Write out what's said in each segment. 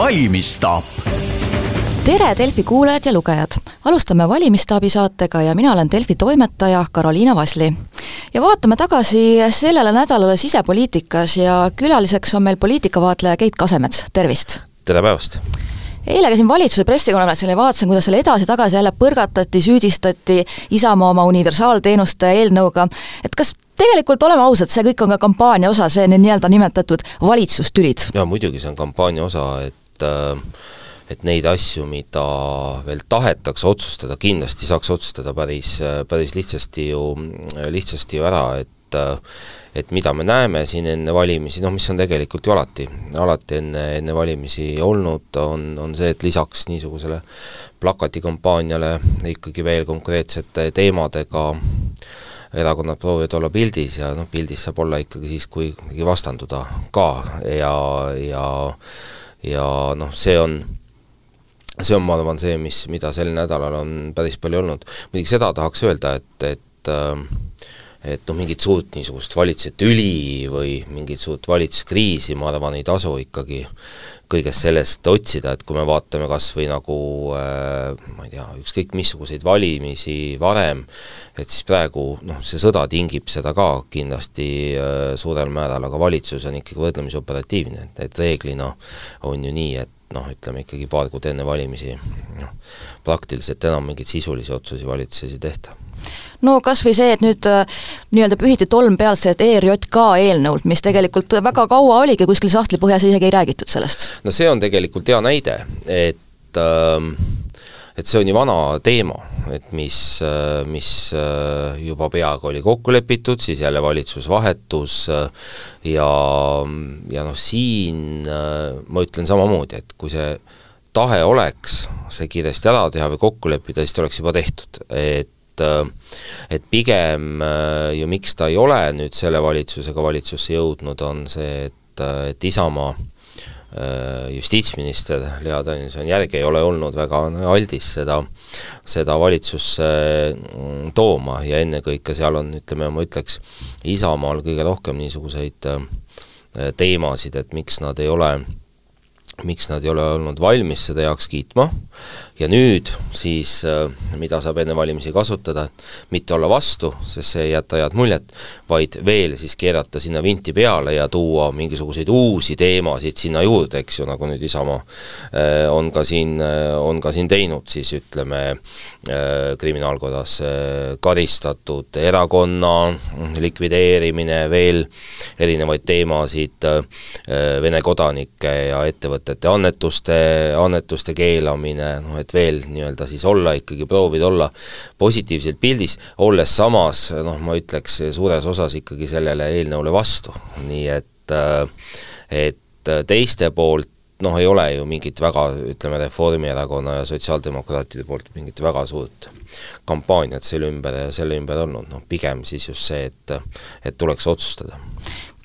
valimisstaap tere, Delfi kuulajad ja lugejad! alustame Valimistaabi saatega ja mina olen Delfi toimetaja Karoliina Vasli. ja vaatame tagasi sellele nädalale sisepoliitikas ja külaliseks on meil poliitikavaatleja Keit Kasemets, tervist! tere päevast! eile käisin valitsuse pressikonverentsil ja vaatasin, kuidas seal edasi-tagasi jälle põrgatati, süüdistati Isamaa oma universaalteenuste eelnõuga, et kas tegelikult oleme ausad, see kõik on ka kampaania osa, see nii-öelda nimetatud valitsustülid? jaa, muidugi see on kampaania osa, et äh, et neid asju, mida veel tahetakse otsustada, kindlasti saaks otsustada päris, päris lihtsasti ju, lihtsasti ju ära, et et mida me näeme siin enne valimisi, noh mis on tegelikult ju alati, alati enne, enne valimisi olnud, on, on see, et lisaks niisugusele plakatikampaaniale ikkagi veel konkreetsete teemadega erakonnad proovivad olla pildis ja noh, pildis saab olla ikkagi siis, kui ikkagi vastanduda ka ja, ja ja noh, see on see on, ma arvan, see, mis, mida sel nädalal on päris palju olnud. muidugi seda tahaks öelda, et, et äh, et noh, mingit suurt niisugust valitsuse tüli või mingit suurt valitsuskriisi, ma arvan, ei tasu ikkagi kõigest sellest otsida, et kui me vaatame kas või nagu äh, ma ei tea, ükskõik missuguseid valimisi varem, et siis praegu noh, see sõda tingib seda ka kindlasti äh, suurel määral, aga valitsus on ikkagi võrdlemisi operatiivne, et, et reeglina on ju nii, et noh, ütleme ikkagi paar kuud enne valimisi noh, praktiliselt enam mingeid sisulisi otsusi valitsuses ei tehta no kas või see, et nüüd äh, nii-öelda pühiti tolm pealselt ERJK eelnõult, mis tegelikult väga kaua oligi kuskil sahtlipõhjas ja isegi ei räägitud sellest. no see on tegelikult hea näide, et äh, et see on ju vana teema, et mis, mis juba peaaegu oli kokku lepitud, siis jälle valitsus vahetus ja, ja noh, siin ma ütlen samamoodi, et kui see tahe oleks see kiiresti ära teha või kokku leppida, siis ta oleks juba tehtud, et et pigem ju miks ta ei ole nüüd selle valitsusega valitsusse jõudnud, on see, et, et Isamaa Äh, justiitsminister Lea Danilson järgi ei ole olnud väga aldis seda, seda valitsusse mm, tooma ja ennekõike seal on, ütleme, ma ütleks, Isamaal kõige rohkem niisuguseid äh, teemasid, et miks nad ei ole miks nad ei ole olnud valmis seda heaks kiitma. Ja nüüd siis, äh, mida saab enne valimisi kasutada, mitte olla vastu, sest see ei jäta head muljet, vaid veel siis keerata sinna vinti peale ja tuua mingisuguseid uusi teemasid sinna juurde, eks ju, nagu nüüd Isamaa äh, on ka siin, äh, on ka siin teinud, siis ütleme, kriminaalkorras karistatud erakonna likvideerimine, veel erinevaid teemasid, Vene kodanike ja ettevõtete ettevõtete annetuste, annetuste keelamine, noh et veel nii-öelda siis olla ikkagi, proovida olla positiivselt pildis, olles samas noh, ma ütleks suures osas ikkagi sellele eelnõule vastu, nii et et teiste poolt noh, ei ole ju mingit väga, ütleme, Reformierakonna ja sotsiaaldemokraatide poolt mingit väga suurt kampaaniat selle ümber, selle ümber olnud, noh pigem siis just see, et et tuleks otsustada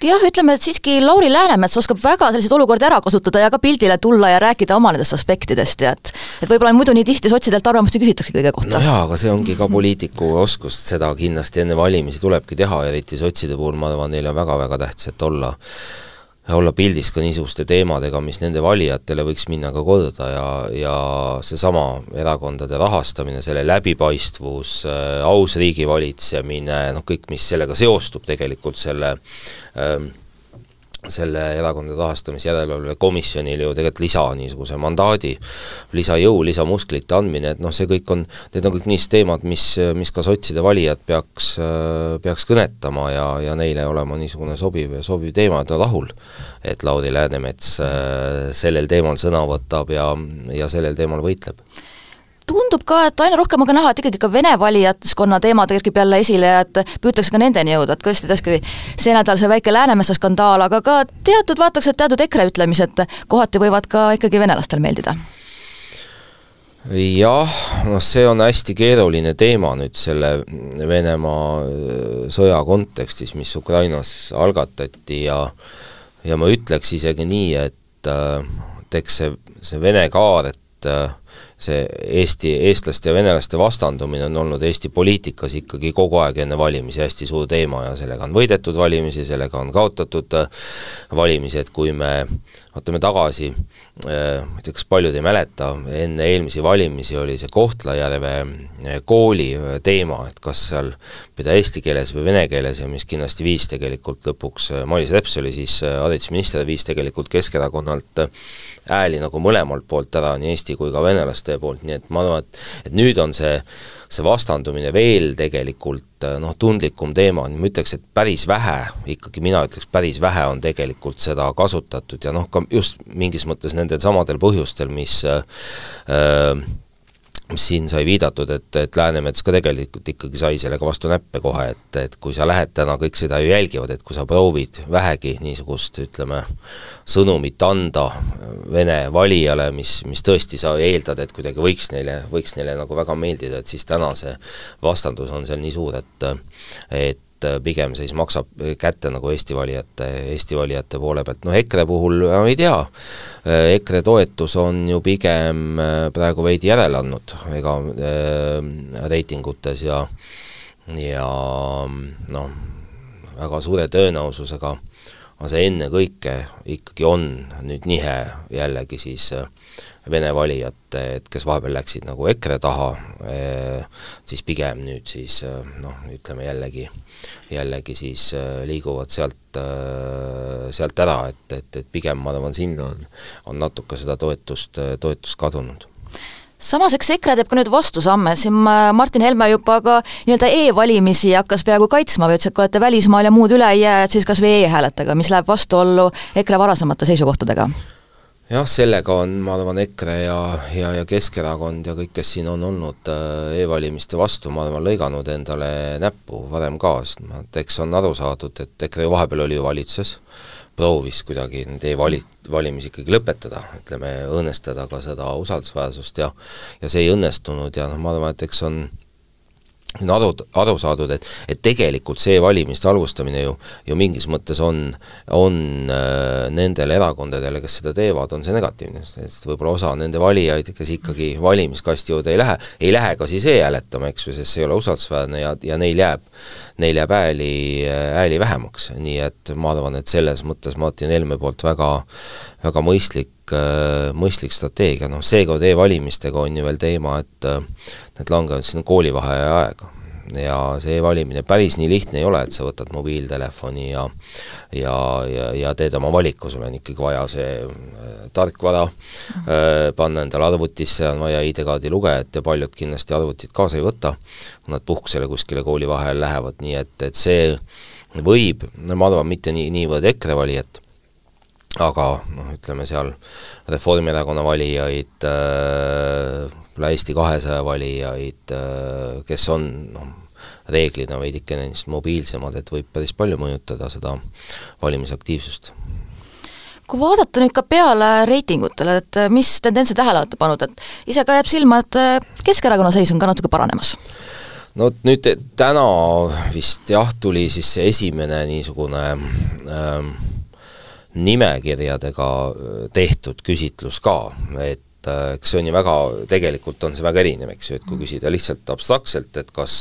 jah, ütleme, et siiski Lauri Läänemets oskab väga selliseid olukordi ära kasutada ja ka pildile tulla ja rääkida oma nendest aspektidest ja et et võib-olla muidu nii tihti sotsidelt arvamust ei küsitakse kõige kohta. no jaa, aga see ongi ka poliitiku oskus, seda kindlasti enne valimisi tulebki teha, eriti sotside puhul ma arvan, neil on väga-väga tähtis, et olla olla pildis ka niisuguste teemadega, mis nende valijatele võiks minna ka korda ja, ja seesama erakondade rahastamine, selle läbipaistvus, äh, aus riigivalitsemine, noh kõik, mis sellega seostub tegelikult selle ähm, selle erakondade rahastamise järelevalve komisjonil ju tegelikult lisa niisuguse mandaadi, lisajõu, lisamusklite andmine, et noh, see kõik on, need on kõik niisugused teemad, mis, mis ka sotside valijad peaks, peaks kõnetama ja, ja neile olema niisugune sobiv, sobiv teema, et on rahul, et Lauri Läänemets äh, sellel teemal sõna võtab ja, ja sellel teemal võitleb tundub ka, et aina rohkem on ka näha, et ikkagi ka Vene valijaskonna teema kerkib jälle esile ja et püütakse ka nendeni jõuda, et tõesti, tõesti see nädal see väike Läänemetsa skandaal, aga ka teatud, vaataks, et teatud EKRE ütlemised kohati võivad ka ikkagi venelastele meeldida. Jah, noh see on hästi keeruline teema nüüd selle Venemaa äh, sõja kontekstis, mis Ukrainas algatati ja ja ma ütleks isegi nii, et äh, eks see, see Vene kaar, et äh, see Eesti, eestlaste ja venelaste vastandumine on olnud Eesti poliitikas ikkagi kogu aeg enne valimisi hästi suur teema ja sellega on võidetud valimisi, sellega on kaotatud valimisi, et kui me vaatame tagasi, ma ei tea, kas paljud ei mäleta, enne eelmisi valimisi oli see Kohtla-Järve kooli teema, et kas seal pida eesti keeles või vene keeles ja mis kindlasti viis tegelikult lõpuks, Mailis Reps oli siis haridusminister, viis tegelikult Keskerakonnalt hääli nagu mõlemalt poolt ära, nii Eesti kui ka venelaste poolt, nii et ma arvan, et et nüüd on see, see vastandumine veel tegelikult noh, tundlikum teema, ma ütleks, et päris vähe, ikkagi mina ütleks, päris vähe on tegelikult seda kasutatud ja noh, ka just mingis mõttes nendel samadel põhjustel, mis äh, siin sai viidatud, et, et Läänemets ka tegelikult ikkagi sai sellega vastu näppe kohe, et, et kui sa lähed täna, kõik seda ju jälgivad, et kui sa proovid vähegi niisugust, ütleme, sõnumit anda Vene valijale, mis, mis tõesti sa eeldad, et kuidagi võiks neile, võiks neile nagu väga meeldida, et siis täna see vastandus on seal nii suur, et et et pigem siis maksab kätte nagu Eesti valijate, Eesti valijate poole pealt, noh EKRE puhul ma ei tea, EKRE toetus on ju pigem äh, praegu veidi järele andnud, ega äh, reitingutes ja ja noh, väga suure tõenäosusega aga see ennekõike ikkagi on nüüd nihe jällegi siis äh, Vene valijate, et kes vahepeal läksid nagu EKRE taha, eh, siis pigem nüüd siis eh, noh, ütleme jällegi, jällegi siis eh, liiguvad sealt, sealt ära, et, et, et pigem ma arvan, sinna on, on natuke seda toetust, toetust kadunud. Samas eks EKRE teeb ka nüüd vastusamme, siin Martin Helme juba ka nii-öelda e-valimisi hakkas peaaegu kaitsma või ütles, et kui olete välismaal ja muud üle ei jää, et siis kas või e-hääletage, mis läheb vastuollu EKRE varasemate seisukohtadega jah, sellega on, ma arvan, EKRE ja, ja, ja Keskerakond ja kõik, kes siin on olnud äh, e-valimiste vastu, ma arvan, lõiganud endale näppu varem ka, sest ma, et eks on aru saadud, et EKRE vahepeal oli ju valitsuses, proovis kuidagi need e-vali-, valimisi ikkagi lõpetada, ütleme, õõnestada ka seda usaldusväärsust ja ja see ei õnnestunud ja noh, ma arvan, et eks on on aru, aru saadud, et, et tegelikult see valimiste alustamine ju, ju mingis mõttes on, on äh, nendele erakondadele, kes seda teevad, on see negatiivne, sest võib-olla osa nende valijaid, kes ikkagi valimiskasti juurde ei lähe, ei lähe ka siis e-hääletama, eks ju, sest see ei ole usaldusväärne ja, ja neil jääb, neil jääb hääli, hääli vähemaks, nii et ma arvan, et selles mõttes Martin Helme poolt väga, väga mõistlik äh, mõistlik strateegia, noh seekord e-valimistega on ju veel teema, et need langevad sinna koolivaheaja aega. Ja see e-valimine päris nii lihtne ei ole, et sa võtad mobiiltelefoni ja ja, ja, ja teed oma valiku, sul on ikkagi vaja see äh, tarkvara äh, panna endale arvutisse, on vaja ID-kaardi lugejat ja paljud kindlasti arvutit kaasa ei võta, kui nad puhkusele kuskile koolivahel lähevad, nii et, et see võib, no ma arvan, mitte nii, niivõrd EKRE valijat, aga noh, ütleme seal Reformierakonna valijaid äh,, Eesti kahesaja valijaid, äh, kes on noh, reeglina veidikene neist mobiilsemad, et võib päris palju mõjutada seda valimisaktiivsust kui vaadata nüüd ka peale reitingutele, et äh, mis tendentse tähele olete pannud, et ise ka jääb silma, et äh, Keskerakonna seis on ka natuke paranemas? no nüüd täna vist jah, tuli siis see esimene niisugune ähm, nimekirjadega tehtud küsitlus ka, et et äh, eks see on ju väga, tegelikult on see väga erinev, eks ju, et kui küsida lihtsalt abstraktselt, et kas,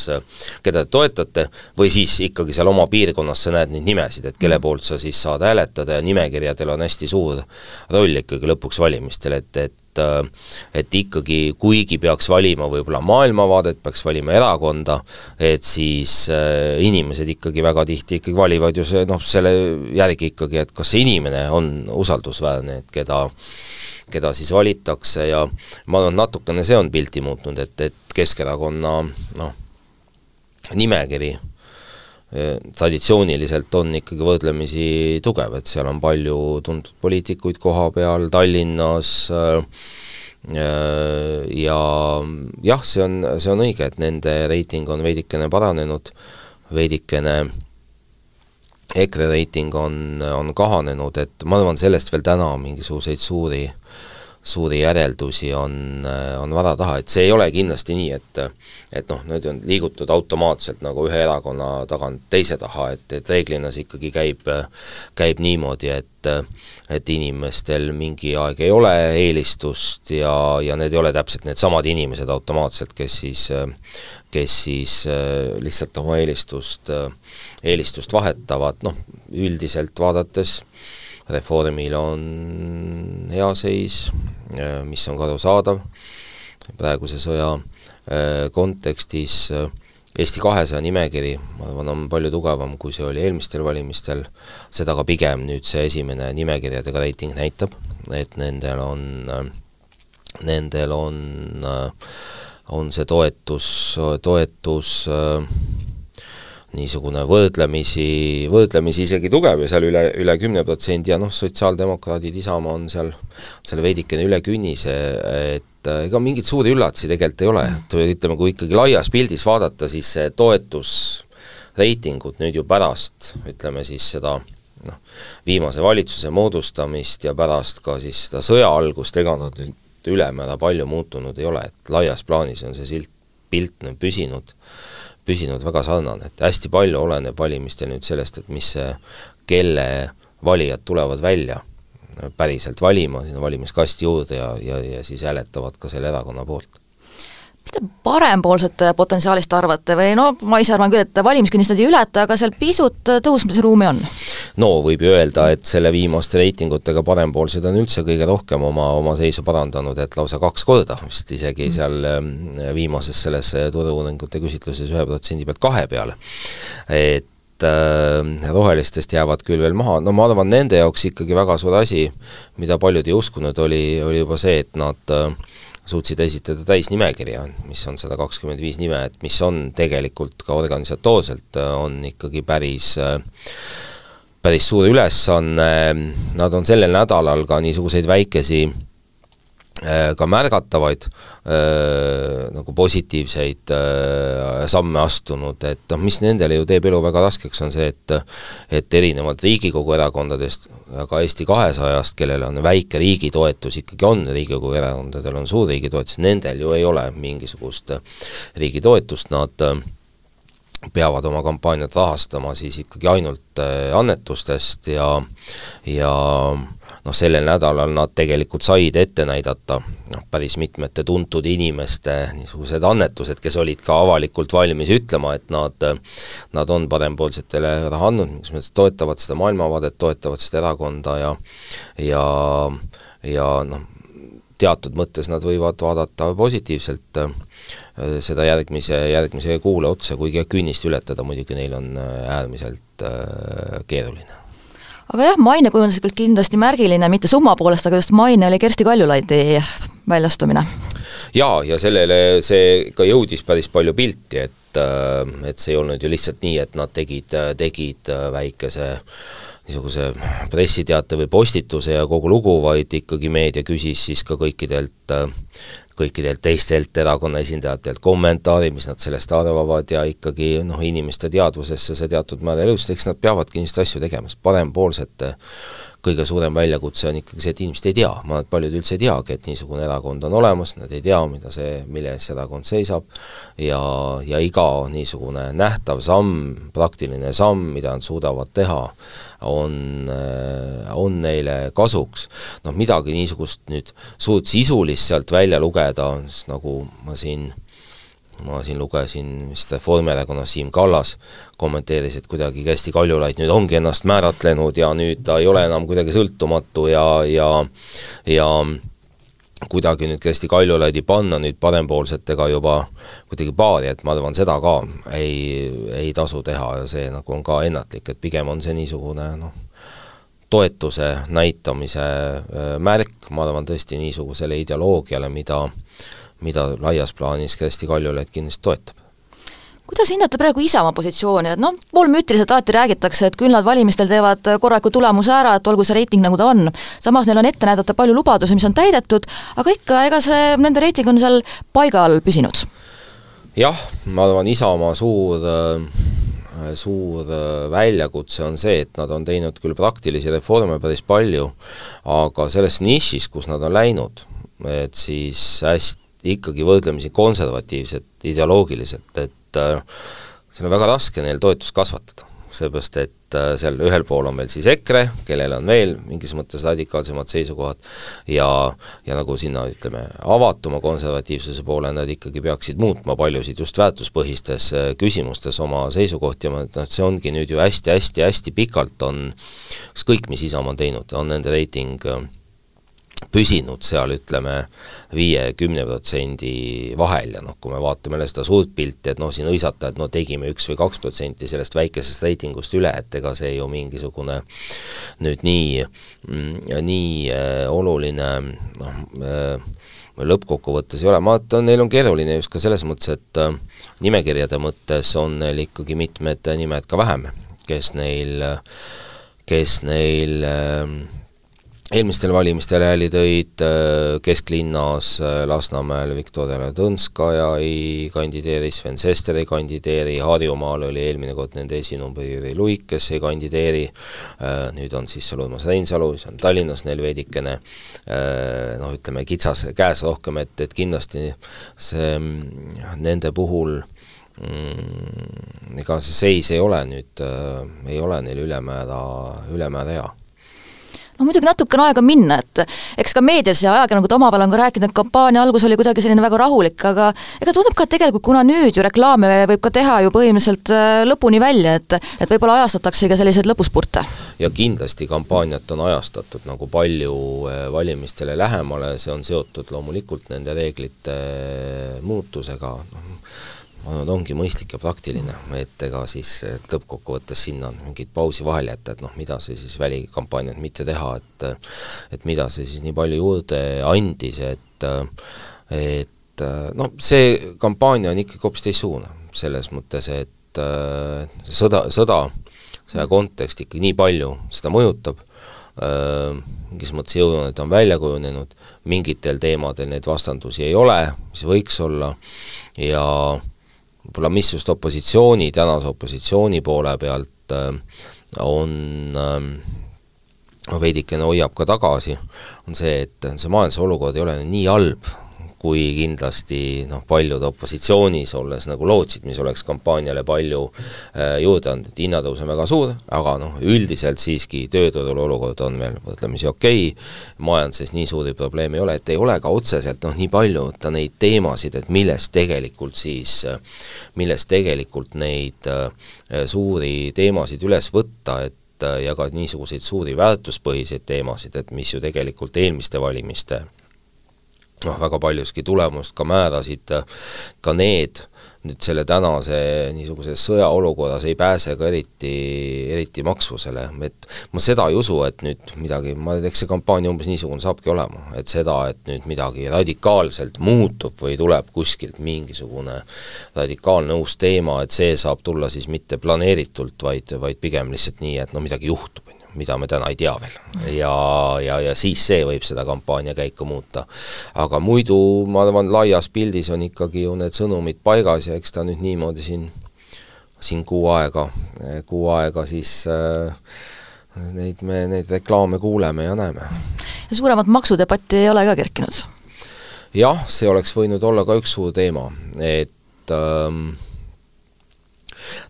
keda te toetate, või siis ikkagi seal oma piirkonnas sa näed neid nimesid, et kelle poolt sa siis saad hääletada ja nimekirjadel on hästi suur roll ikkagi lõpuks valimistel, et, et et ikkagi, kuigi peaks valima võib-olla maailmavaadet, peaks valima erakonda, et siis äh, inimesed ikkagi väga tihti ikkagi valivad ju see noh, selle järgi ikkagi, et kas see inimene on usaldusväärne, et keda keda siis valitakse ja ma arvan, et natukene see on pilti muutnud, et, et Keskerakonna noh, nimekiri eh, traditsiooniliselt on ikkagi võrdlemisi tugev, et seal on palju tuntud poliitikuid koha peal, Tallinnas äh, ja jah, see on, see on õige, et nende reiting on veidikene paranenud, veidikene EKRE reiting on, on kahanenud, et ma arvan, sellest veel täna mingisuguseid suuri suuri järeldusi on, on vara taha, et see ei ole kindlasti nii, et et noh, nüüd on liigutud automaatselt nagu ühe erakonna tagant teise taha, et, et reeglina see ikkagi käib, käib niimoodi, et et inimestel mingi aeg ei ole eelistust ja, ja need ei ole täpselt needsamad inimesed automaatselt, kes siis, kes siis lihtsalt oma eelistust, eelistust vahetavad, noh, üldiselt vaadates Reformil on hea seis, mis on ka arusaadav, praeguse sõja äh, kontekstis äh, Eesti kahesaja nimekiri, ma arvan, on palju tugevam, kui see oli eelmistel valimistel, seda ka pigem nüüd see esimene nimekirjadega reiting näitab, et nendel on, äh, nendel on, on see toetus, toetus niisugune võrdlemisi, võrdlemisi isegi tugev ja seal üle, üle kümne protsendi ja noh, sotsiaaldemokraadid, Isamaa on seal, seal veidikene üle künnise, et äh, ega mingeid suuri üllatusi tegelikult ei ole, et ütleme, kui ikkagi laias pildis vaadata, siis see toetusreitingud nüüd ju pärast, ütleme siis seda noh, viimase valitsuse moodustamist ja pärast ka siis seda sõja algust, ega nad nüüd ülemäära palju muutunud ei ole, et laias plaanis on see silt, pilt nüüd püsinud püsinud väga sarnane, et hästi palju oleneb valimistel nüüd sellest, et mis see, kelle valijad tulevad välja päriselt valima sinna valimiskasti juurde ja, ja, ja siis hääletavad ka selle erakonna poolt mis te parempoolsete potentsiaalist arvate või no ma ise arvan küll, et valimiskünnist nad ei ületa, aga seal pisut tõusmisruumi on? no võib ju öelda, et selle viimaste reitingutega parempoolsed on üldse kõige rohkem oma, oma seisu parandanud, et lausa kaks korda vist isegi mm. seal ähm, viimases selles turu-uuringute küsitluses ühe protsendi pealt kahe peale. et äh, rohelistest jäävad küll veel maha, no ma arvan, nende jaoks ikkagi väga suur asi, mida paljud ei uskunud, oli, oli juba see, et nad äh, suutsid esitada täisnimekirja, mis on sada kakskümmend viis nime, et mis on tegelikult ka organisatoorselt, äh, on ikkagi päris äh, päris suur ülesanne, nad on sellel nädalal ka niisuguseid väikesi Äh, ka märgatavaid äh, nagu positiivseid äh, samme astunud, et noh, mis nendele ju teeb elu väga raskeks, on see, et et erinevalt Riigikogu erakondadest, aga Eesti kahesajast, kellel on väike riigi toetus, ikkagi on Riigikogu erakondadel on suur riigi toetus, nendel ju ei ole mingisugust riigi toetust, nad peavad oma kampaaniat rahastama siis ikkagi ainult annetustest ja ja noh, sellel nädalal nad tegelikult said ette näidata noh, päris mitmete tuntud inimeste niisugused annetused, kes olid ka avalikult valmis ütlema, et nad nad on parempoolsetele raha andnud, mis mõttes toetavad seda maailmavaadet, toetavad seda erakonda ja ja ja noh, teatud mõttes nad võivad vaadata positiivselt äh, seda järgmise, järgmise kuule otsa, kuigi künnist ületada muidugi neil on äh, äärmiselt äh, keeruline aga jah, mainekujunduslikult kindlasti märgiline, mitte summa poolest, aga just maine oli Kersti Kaljulaidi väljastumine. jaa, ja sellele see ka jõudis päris palju pilti, et äh, et see ei olnud ju lihtsalt nii, et nad tegid, tegid äh, väikese niisuguse pressiteate või postituse ja kogu lugu, vaid ikkagi meedia küsis siis ka kõikidelt kõikidelt teistelt erakonna esindajatelt kommentaari, mis nad sellest arvavad ja ikkagi noh, inimeste teadvusesse see teatud määral jõudis, eks nad peavadki niisuguseid asju tegema, sest parempoolsete kõige suurem väljakutse on ikkagi see, et inimesed ei tea, ma paljud üldse ei teagi, et niisugune erakond on olemas, nad ei tea, mida see, mille eest see erakond seisab, ja, ja iga niisugune nähtav samm, praktiline samm, mida nad suudavad teha, on, on neile kasuks. noh, midagi niisugust nüüd suurt sisulist sealt välja lugeda, nagu ma siin ma siin lugesin vist Reformierakonna Siim Kallas kommenteeris, et kuidagi Kersti Kaljulaid nüüd ongi ennast määratlenud ja nüüd ta ei ole enam kuidagi sõltumatu ja, ja ja kuidagi nüüd Kersti Kaljulaidi panna nüüd parempoolsetega juba kuidagi paari, et ma arvan, seda ka ei, ei tasu teha ja see nagu on ka ennatlik, et pigem on see niisugune noh, toetuse näitamise äh, märk, ma arvan tõesti niisugusele ideoloogiale, mida mida laias plaanis Kersti Kaljulaid kindlasti toetab kuidas hindate praegu Isamaa positsiooni, et noh, poolmüütiliselt alati räägitakse, et küll nad valimistel teevad korraliku tulemuse ära, et olgu see reiting, nagu ta on. samas neil on ette näidata palju lubadusi, mis on täidetud, aga ikka, ega see, nende reiting on seal paigal püsinud? jah, ma arvan, Isamaa suur suur väljakutse on see, et nad on teinud küll praktilisi reforme päris palju, aga selles nišis, kus nad on läinud, et siis hästi, ikkagi võrdlemisi konservatiivsed ideoloogiliselt, et äh, seal on väga raske neil toetust kasvatada. Seepärast et äh, seal ühel pool on meil siis EKRE, kellel on veel mingis mõttes radikaalsemad seisukohad, ja, ja nagu sinna ütleme, avatuma konservatiivsuse poole nad ikkagi peaksid muutma paljusid just väärtuspõhistes äh, küsimustes oma seisukohti ja ma, noh, see ongi nüüd ju hästi-hästi-hästi pikalt on ükskõik, mis Isamaa on teinud, on nende reiting äh, püsinud seal ütleme viie-kümne protsendi vahel ja noh, kui me vaatame jälle seda suurt pilti, et noh, siin hõisata, et no tegime üks või kaks protsenti sellest väikesest reitingust üle, et ega see ju mingisugune nüüd nii, mm, nii äh, oluline noh äh,, lõppkokkuvõttes ei ole, ma vaatan, neil on keeruline just ka selles mõttes, et äh, nimekirjade mõttes on neil ikkagi mitmed nimed ka vähem, kes neil, kes neil äh, eelmistel valimistel hääli tõid äh, kesklinnas äh, Lasnamäel Viktoria Ladõnskaja ei kandideeri, Sven Sester ei kandideeri, Harjumaal oli eelmine kord nende esinumber Jüri Luik, kes ei kandideeri, äh, nüüd on siis seal Urmas Reinsalu, siis on Tallinnas neil veidikene noh, ütleme kitsas käes rohkem, et, et kindlasti see mm, nende puhul mm, ega see seis ei ole nüüd, ei ole neil ülemäära, ülemäära hea no muidugi natuke on aega minna, et eks ka meedias ja ajakirjanikud omavahel on ka rääkinud, et kampaania algus oli kuidagi selline väga rahulik, aga ega tundub ka, et tegelikult kuna nüüd ju reklaame võib ka teha ju põhimõtteliselt äh, lõpuni välja, et et võib-olla ajastatakse ka selliseid lõpuspurte? ja kindlasti kampaaniat on ajastatud nagu palju äh, valimistele lähemale, see on seotud loomulikult nende reeglite äh, muutusega, noh ma arvan, et ongi mõistlik ja praktiline, et ega siis lõppkokkuvõttes sinna mingit pausi vahele jätta, et noh, mida see siis välikampaaniat mitte teha, et et mida see siis nii palju juurde andis, et et noh, see kampaania on ikkagi hoopis teistsugune, selles mõttes, et sõda, sõda, sõja kontekst ikkagi nii palju seda mõjutab, mingis mõttes jõujooned on välja kujunenud, mingitel teemadel neid vastandusi ei ole, mis võiks olla, ja võib-olla mis just opositsiooni, tänase opositsiooni poole pealt äh, on äh, veidikene hoiab ka tagasi, on see, et see majanduse olukord ei ole nii halb, kui kindlasti noh, paljud opositsioonis olles nagu lootsid, mis oleks kampaaniale palju äh, juurde andnud, hinnatõus on väga suur, aga noh, üldiselt siiski tööturul olukord on veel võrdlemisi okei. Okay,, majanduses nii suuri probleeme ei ole, et ei ole ka otseselt noh, nii palju võtta neid teemasid, et millest tegelikult siis, millest tegelikult neid äh, suuri teemasid üles võtta, et äh, ja ka niisuguseid suuri väärtuspõhiseid teemasid, et mis ju tegelikult eelmiste valimiste noh, väga paljuski tulemust ka määrasid, ka need nüüd selle tänase niisuguse sõjaolukorras ei pääse ka eriti, eriti maksvusele, et ma seda ei usu, et nüüd midagi, ma eks see kampaania umbes niisugune saabki olema, et seda, et nüüd midagi radikaalselt muutub või tuleb kuskilt mingisugune radikaalne uus teema, et see saab tulla siis mitte planeeritult, vaid, vaid pigem lihtsalt nii, et no midagi juhtub, mida me täna ei tea veel. ja, ja, ja siis see võib seda kampaania käiku muuta. aga muidu ma arvan, laias pildis on ikkagi ju need sõnumid paigas ja eks ta nüüd niimoodi siin, siin kuu aega, kuu aega siis äh, neid me, neid reklaame kuuleme ja näeme. ja suuremat maksudebatti ei ole ka kerkinud? jah, see oleks võinud olla ka üks suur teema, et ähm,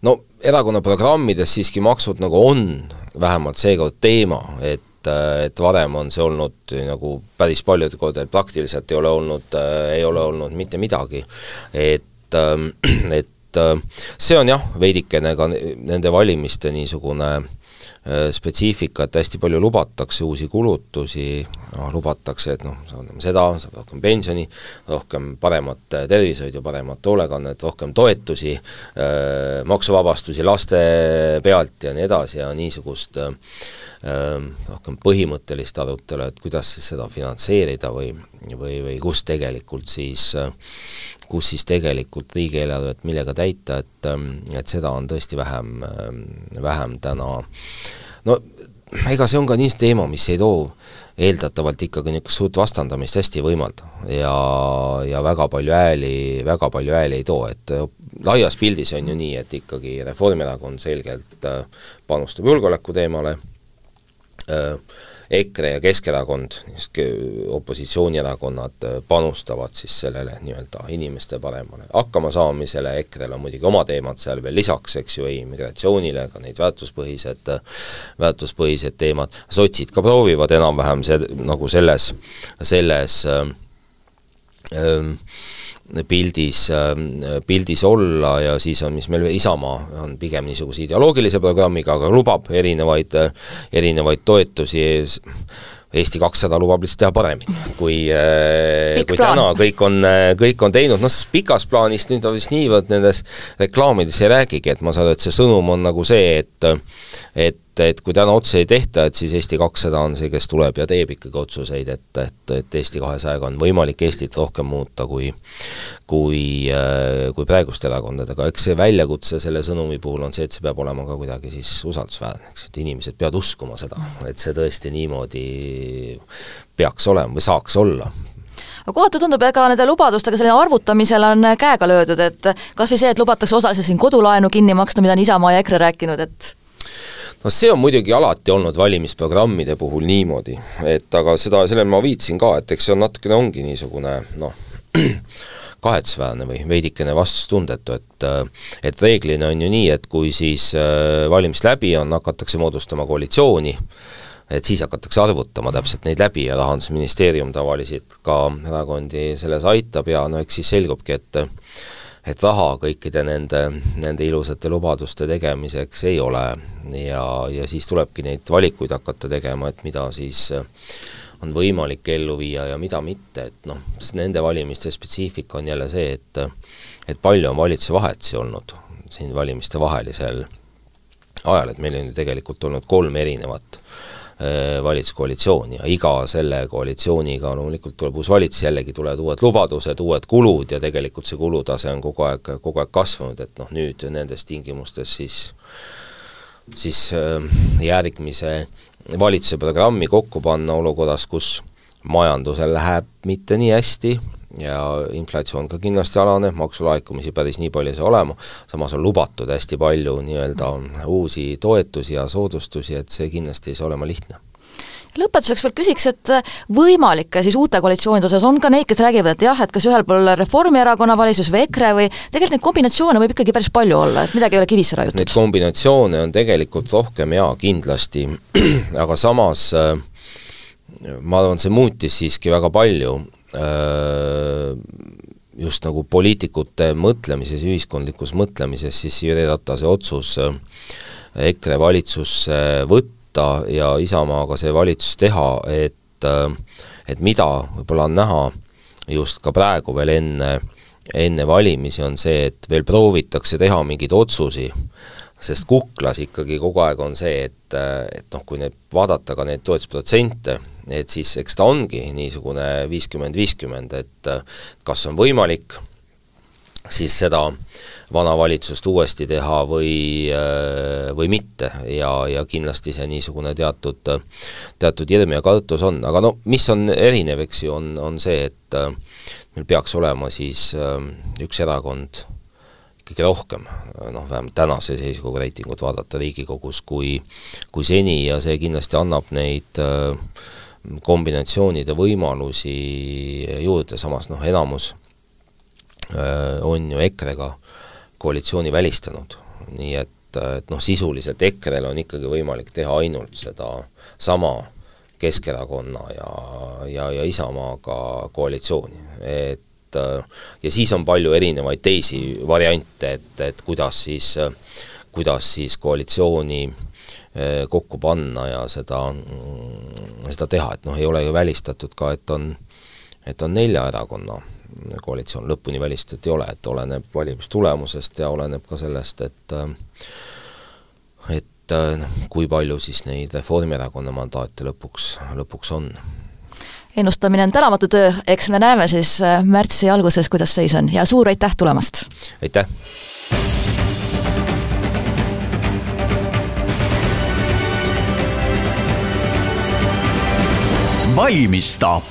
no erakonna programmides siiski maksud nagu on vähemalt seekord teema, et et varem on see olnud nagu päris paljudel kordadel praktiliselt ei ole olnud, ei ole olnud mitte midagi. et, et see on jah, veidikene ka nende valimiste niisugune äh, Äh, spetsiifikat, hästi palju lubatakse uusi kulutusi, noh lubatakse, et noh, saame seda, saab rohkem pensioni, rohkem paremat tervishoidu, paremat hoolekannet, rohkem toetusi, äh, maksuvabastusi laste pealt ja nii edasi ja niisugust äh, rohkem põhimõttelist arutelu, et kuidas siis seda finantseerida või, või, või kus tegelikult siis, kus siis tegelikult riigieelarvet millega täita, et, et seda on tõesti vähem, vähem täna. No ega see on ka niisugune teema, mis ei too eeldatavalt ikkagi niisugust suurt vastandamist hästi ei võimalda. Ja, ja väga palju hääli, väga palju hääli ei too, et laias pildis on ju nii, et ikkagi Reformierakond selgelt panustab julgeoleku teemale, EKRE ja Keskerakond, opositsioonierakonnad panustavad siis sellele nii-öelda inimeste paremale hakkamasaamisele, EKRE-l on muidugi oma teemad seal veel lisaks, eks ju, immigratsioonile, ka neid väärtuspõhised, väärtuspõhised teemad, sotsid ka proovivad enam-vähem see, nagu selles, selles äh, äh, pildis, pildis olla ja siis on, mis meil Isamaa on pigem niisuguse ideoloogilise programmiga, aga lubab erinevaid, erinevaid toetusi Eesti kakssada lubab lihtsalt teha paremini, kui, kui plaan. täna kõik on, kõik on teinud, noh, pikas plaanis nüüd on vist niivõrd nendes reklaamides ei räägigi, et ma saan aru, et see sõnum on nagu see, et et et kui täna otse ei tehta, et siis Eesti kakssada on see, kes tuleb ja teeb ikkagi otsuseid, et, et, et Eesti kahesajaga on võimalik Eestit rohkem muuta kui kui, kui praeguste erakondadega, eks see väljakutse selle sõnumi puhul on see, et see peab olema ka kuidagi siis usaldusväärne, eks, et inimesed peavad uskuma seda, et see tõesti niimoodi peaks olema või saaks olla. Aga kohati tundub, ega nende lubadustega selline arvutamisel on käega löödud, et kas või see, et lubatakse osaliselt siin kodulaenu kinni maksta, mida on Isamaa ja EKRE rääkinud, et no see on muidugi alati olnud valimisprogrammide puhul niimoodi, et aga seda, sellele ma viitsin ka, et eks see on natukene, ongi niisugune noh, kahetsusväärne või veidikene vastutustundetu, et et reeglina on ju nii, et kui siis äh, valimist läbi on, hakatakse moodustama koalitsiooni, et siis hakatakse arvutama täpselt neid läbi ja Rahandusministeerium tavaliselt ka erakondi selles aitab ja no eks siis selgubki, et et raha kõikide nende, nende ilusate lubaduste tegemiseks ei ole. Ja, ja siis tulebki neid valikuid hakata tegema, et mida siis on võimalik ellu viia ja mida mitte, et noh, nende valimiste spetsiifika on jälle see, et et palju on valitsuse vahetusi olnud siin valimiste vahelisel ajal, et meil on ju tegelikult olnud kolm erinevat Äh, valitsuskoalitsiooni ja iga selle koalitsiooniga loomulikult tuleb uus valitsus, jällegi tulevad uued lubadused, uued kulud ja tegelikult see kulutase on kogu aeg, kogu aeg kasvanud, et noh, nüüd nendes tingimustes siis siis äh, järgmise valitsuse programmi kokku panna olukorras, kus majandusel läheb mitte nii hästi, ja inflatsioon ka kindlasti alaneb, maksulaekumisi päris nii palju ei saa olema, samas on lubatud hästi palju nii-öelda uusi toetusi ja soodustusi, et see kindlasti ei saa olema lihtne lõpetuseks veel küsiks, et võimalike siis uute koalitsioonide osas on ka neid, kes räägivad, et jah, et kas ühel pool Reformierakonna valitsus või EKRE või tegelikult neid kombinatsioone võib ikkagi päris palju olla, et midagi ei ole kivisse raiutud? Neid kombinatsioone on tegelikult rohkem jaa, kindlasti, aga samas äh, ma arvan, see muutis siiski väga palju just nagu poliitikute mõtlemises, ühiskondlikus mõtlemises, siis Jüri Ratase otsus äh, EKRE valitsusse võtta ja Isamaaga see valitsus teha, et äh, et mida võib-olla on näha just ka praegu veel enne, enne valimisi, on see, et veel proovitakse teha mingeid otsusi, sest kuklas ikkagi kogu aeg on see, et, et noh, kui nüüd vaadata ka neid toetusprotsente, et siis eks ta ongi niisugune viiskümmend, viiskümmend, et kas on võimalik siis seda vana valitsust uuesti teha või, või mitte. Ja, ja kindlasti see niisugune teatud, teatud hirm ja kartus on, aga no mis on erinev, eks ju, on, on see, et meil peaks olema siis üks erakond ikkagi rohkem, noh, vähemalt tänase seisuga reitingut vaadata Riigikogus kui, kui seni. Ja see kindlasti annab neid äh, kombinatsioonide võimalusi juurde, samas noh, enamus äh, on ju EKRE-ga koalitsiooni välistanud, nii et, et noh, sisuliselt EKRE-l on ikkagi võimalik teha ainult seda sama Keskerakonna ja, ja, ja Isamaaga koalitsiooni, et ja siis on palju erinevaid teisi variante, et, et kuidas siis, kuidas siis koalitsiooni äh, kokku panna ja seda, mm, seda teha, et noh, ei ole ju välistatud ka, et on, et on nelja erakonna koalitsioon, lõpuni välistatud ei ole, et oleneb valimistulemusest ja oleneb ka sellest, et et noh, kui palju siis neid Reformierakonna mandaate lõpuks, lõpuks on. Ennustamine on tänamatu töö, eks me näeme siis märtsi alguses, kuidas seis on. Ja suur aitäh tulemast! aitäh! Valmistab